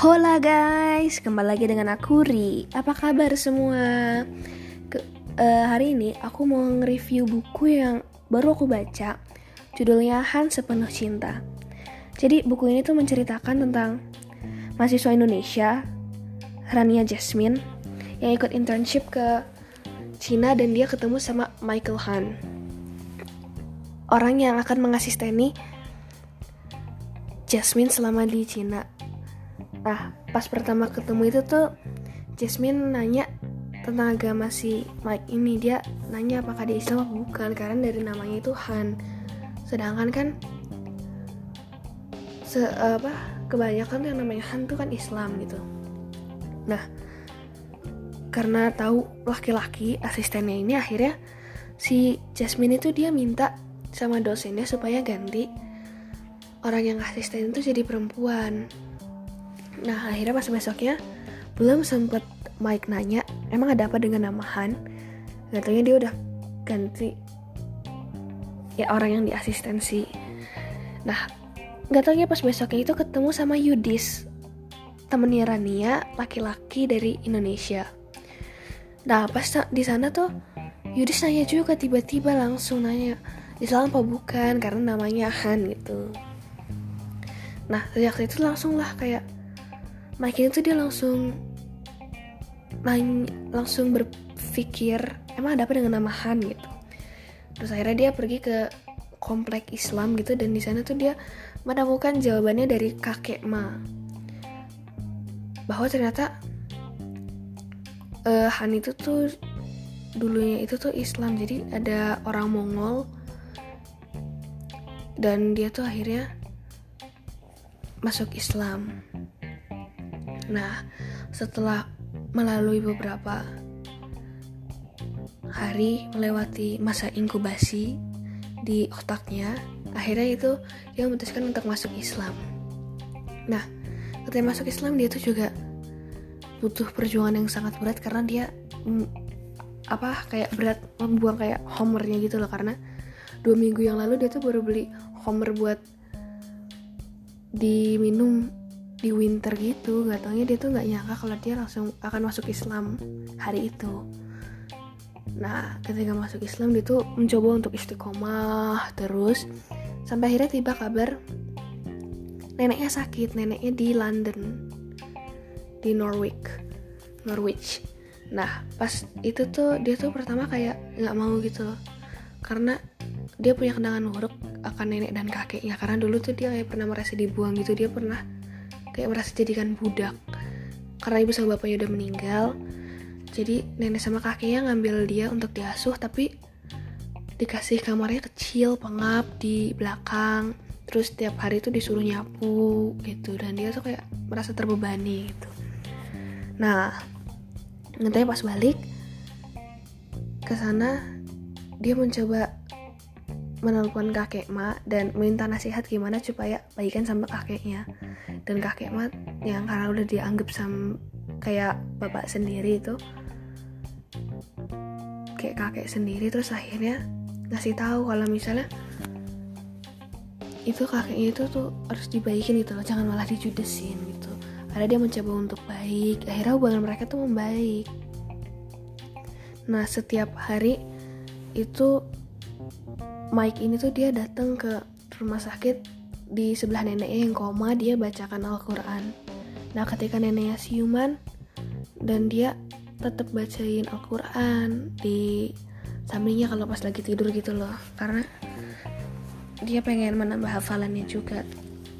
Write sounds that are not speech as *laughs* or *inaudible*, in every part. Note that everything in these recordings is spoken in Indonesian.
Hola guys, kembali lagi dengan aku Ri. Apa kabar semua? Ke, uh, hari ini aku mau nge-review buku yang baru aku baca. Judulnya Han Sepenuh Cinta. Jadi buku ini tuh menceritakan tentang mahasiswa Indonesia, Rania Jasmine, yang ikut internship ke Cina dan dia ketemu sama Michael Han. Orang yang akan mengasisteni Jasmine selama di Cina Nah, pas pertama ketemu itu tuh Jasmine nanya tentang agama si Mike ini. Dia nanya apakah dia Islam atau bukan karena dari namanya itu Han sedangkan kan se apa kebanyakan yang namanya Han tuh kan Islam gitu. Nah karena tahu laki-laki asistennya ini akhirnya si Jasmine itu dia minta sama dosennya supaya ganti orang yang asisten itu jadi perempuan Nah akhirnya pas besoknya belum sempet Mike nanya emang ada apa dengan nama Han? Katanya dia udah ganti ya orang yang di asistensi Nah gak taunya pas besoknya itu ketemu sama Yudis temennya Rania laki-laki dari Indonesia. Nah pas di sana tuh Yudis nanya juga tiba-tiba langsung nanya Islam apa bukan? Karena namanya Han gitu. Nah sejak itu langsung lah kayak Mike itu dia langsung langsung berpikir emang ada apa dengan nama Han? gitu. Terus akhirnya dia pergi ke komplek Islam gitu dan di sana tuh dia menemukan jawabannya dari kakek Ma. Bahwa ternyata uh, Han itu tuh dulunya itu tuh Islam jadi ada orang Mongol dan dia tuh akhirnya masuk Islam Nah, setelah melalui beberapa hari melewati masa inkubasi di otaknya, akhirnya itu dia memutuskan untuk masuk Islam. Nah, ketika masuk Islam dia tuh juga butuh perjuangan yang sangat berat karena dia mm, apa kayak berat membuang kayak homernya gitu loh karena dua minggu yang lalu dia tuh baru beli homer buat diminum di winter gitu. Gak taunya dia tuh nggak nyangka kalau dia langsung akan masuk Islam hari itu. Nah ketika masuk Islam dia tuh mencoba untuk istiqomah terus sampai akhirnya tiba kabar neneknya sakit. Neneknya di London di Norwich Norwich. Nah pas itu tuh dia tuh pertama kayak nggak mau gitu karena dia punya kenangan buruk akan nenek dan kakeknya. Karena dulu tuh dia kayak pernah merasa dibuang gitu. Dia pernah kayak merasa jadikan budak. Karena ibu sama bapaknya udah meninggal jadi nenek sama kakeknya ngambil dia untuk diasuh tapi dikasih kamarnya kecil pengap di belakang terus tiap hari tuh disuruh nyapu gitu. Dan dia tuh kayak merasa terbebani gitu. Nah nanti pas balik ke sana dia mencoba menelpon kakek mak dan minta nasihat gimana supaya baikan sama kakeknya. Dan kakek mak yang karena udah dianggap sama kayak bapak sendiri itu kayak kakek sendiri terus akhirnya ngasih tahu kalau misalnya itu kakeknya itu tuh harus dibaikin gitu loh jangan malah dijudesin gitu. Ada dia mencoba untuk baik akhirnya hubungan mereka tuh membaik. Nah setiap hari itu Mike ini tuh dia datang ke rumah sakit di sebelah neneknya yang koma dia bacakan Al-Quran. Nah ketika neneknya siuman dan dia tetap bacain Al-Quran di sampingnya kalau pas lagi tidur gitu loh. Karena dia pengen menambah hafalannya juga.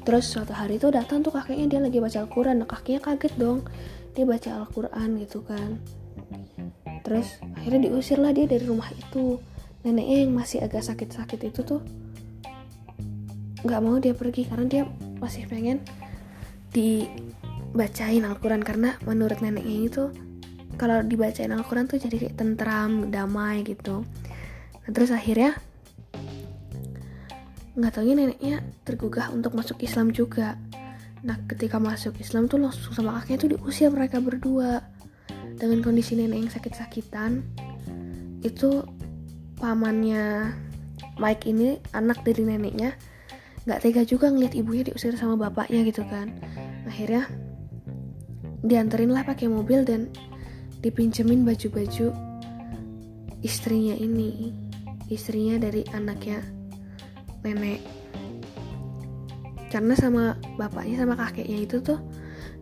Terus suatu hari itu datang tuh kakeknya dia lagi baca Al-Quran. Nah kakeknya kaget dong. Dia baca Al-Quran gitu kan. Terus akhirnya diusir lah dia dari rumah itu neneknya yang masih agak sakit-sakit itu tuh nggak mau dia pergi karena dia masih pengen dibacain Al-Quran. Karena menurut neneknya itu kalau dibacain Al-Quran tuh jadi kayak tentram, damai gitu. Nah terus akhirnya nggak taunya neneknya tergugah untuk masuk Islam juga. Nah ketika masuk Islam tuh langsung sama kakeknya tuh diusir mereka berdua. Dengan kondisi nenek yang sakit-sakitan itu pamannya Mike ini anak dari neneknya nggak tega juga ngeliat ibunya diusir sama bapaknya gitu kan. Akhirnya dianterin lah pakai mobil dan dipinjemin baju-baju istrinya ini istrinya dari anaknya nenek. Karena sama bapaknya sama kakeknya itu tuh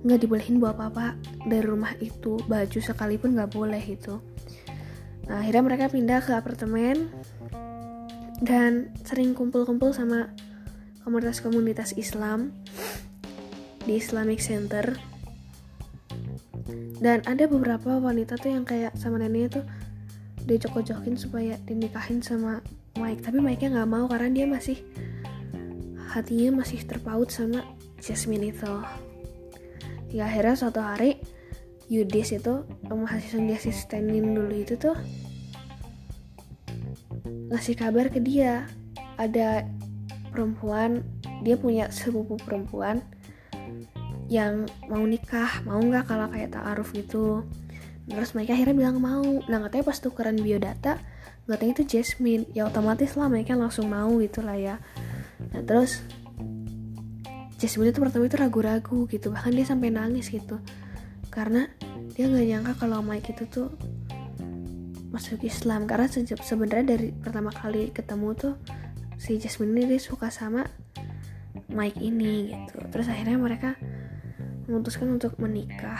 nggak dibolehin bawa apa-apa dari rumah itu baju sekalipun nggak boleh itu nah, akhirnya mereka pindah ke apartemen dan sering kumpul-kumpul sama komunitas-komunitas Islam di Islamic Center. Dan ada beberapa wanita tuh yang kayak sama neneknya tuh dicokok-jokin supaya dinikahin sama Mike. Tapi Mike nya nggak mau karena dia masih hatinya masih terpaut sama Jasmine itu. Ya akhirnya suatu hari Yudis itu mahasiswa yang diasistenin dulu itu tuh ngasih kabar ke dia. Ada perempuan dia punya sepupu perempuan yang mau nikah mau nggak kalau kayak ta'aruf gitu. Terus mereka akhirnya bilang mau. Nah katanya pas tukeran biodata katanya itu Jasmine. Ya otomatis lah mereka langsung mau gitu lah ya. Nah terus Jasmine itu pertama itu ragu-ragu gitu. Bahkan dia sampai nangis gitu karena dia nggak nyangka kalau Mike itu tuh masuk Islam. Karena sejak sebenarnya dari pertama kali ketemu tuh si Jasmine ini dia suka sama Mike ini gitu. Terus akhirnya mereka memutuskan untuk menikah.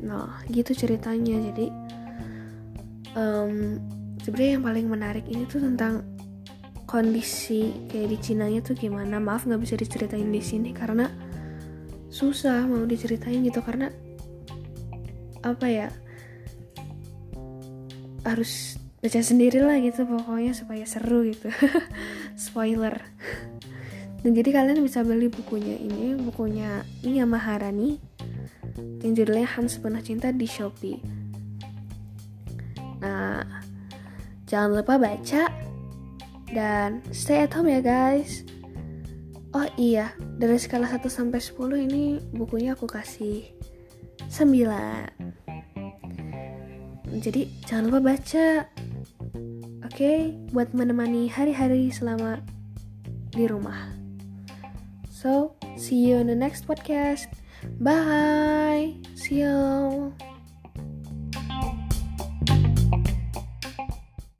Nah gitu ceritanya. Jadi um, sebenarnya yang paling menarik ini tuh tentang kondisi kayak di Cina nya tuh gimana. Maaf nggak bisa diceritain di sini karena susah mau diceritain gitu. Karena apa ya harus baca sendiri lah gitu pokoknya supaya seru gitu *laughs* spoiler dan jadi kalian bisa beli bukunya ini bukunya Nia Maharani yang judulnya Hans Penuh Cinta di Shopee. Nah, jangan lupa baca dan stay at home ya guys. Oh iya, dari skala 1 sampai 10 ini bukunya aku kasih 9. Jadi jangan lupa baca. Oke, okay? buat menemani hari-hari selama di rumah. So, see you in the next podcast. Bye. See you.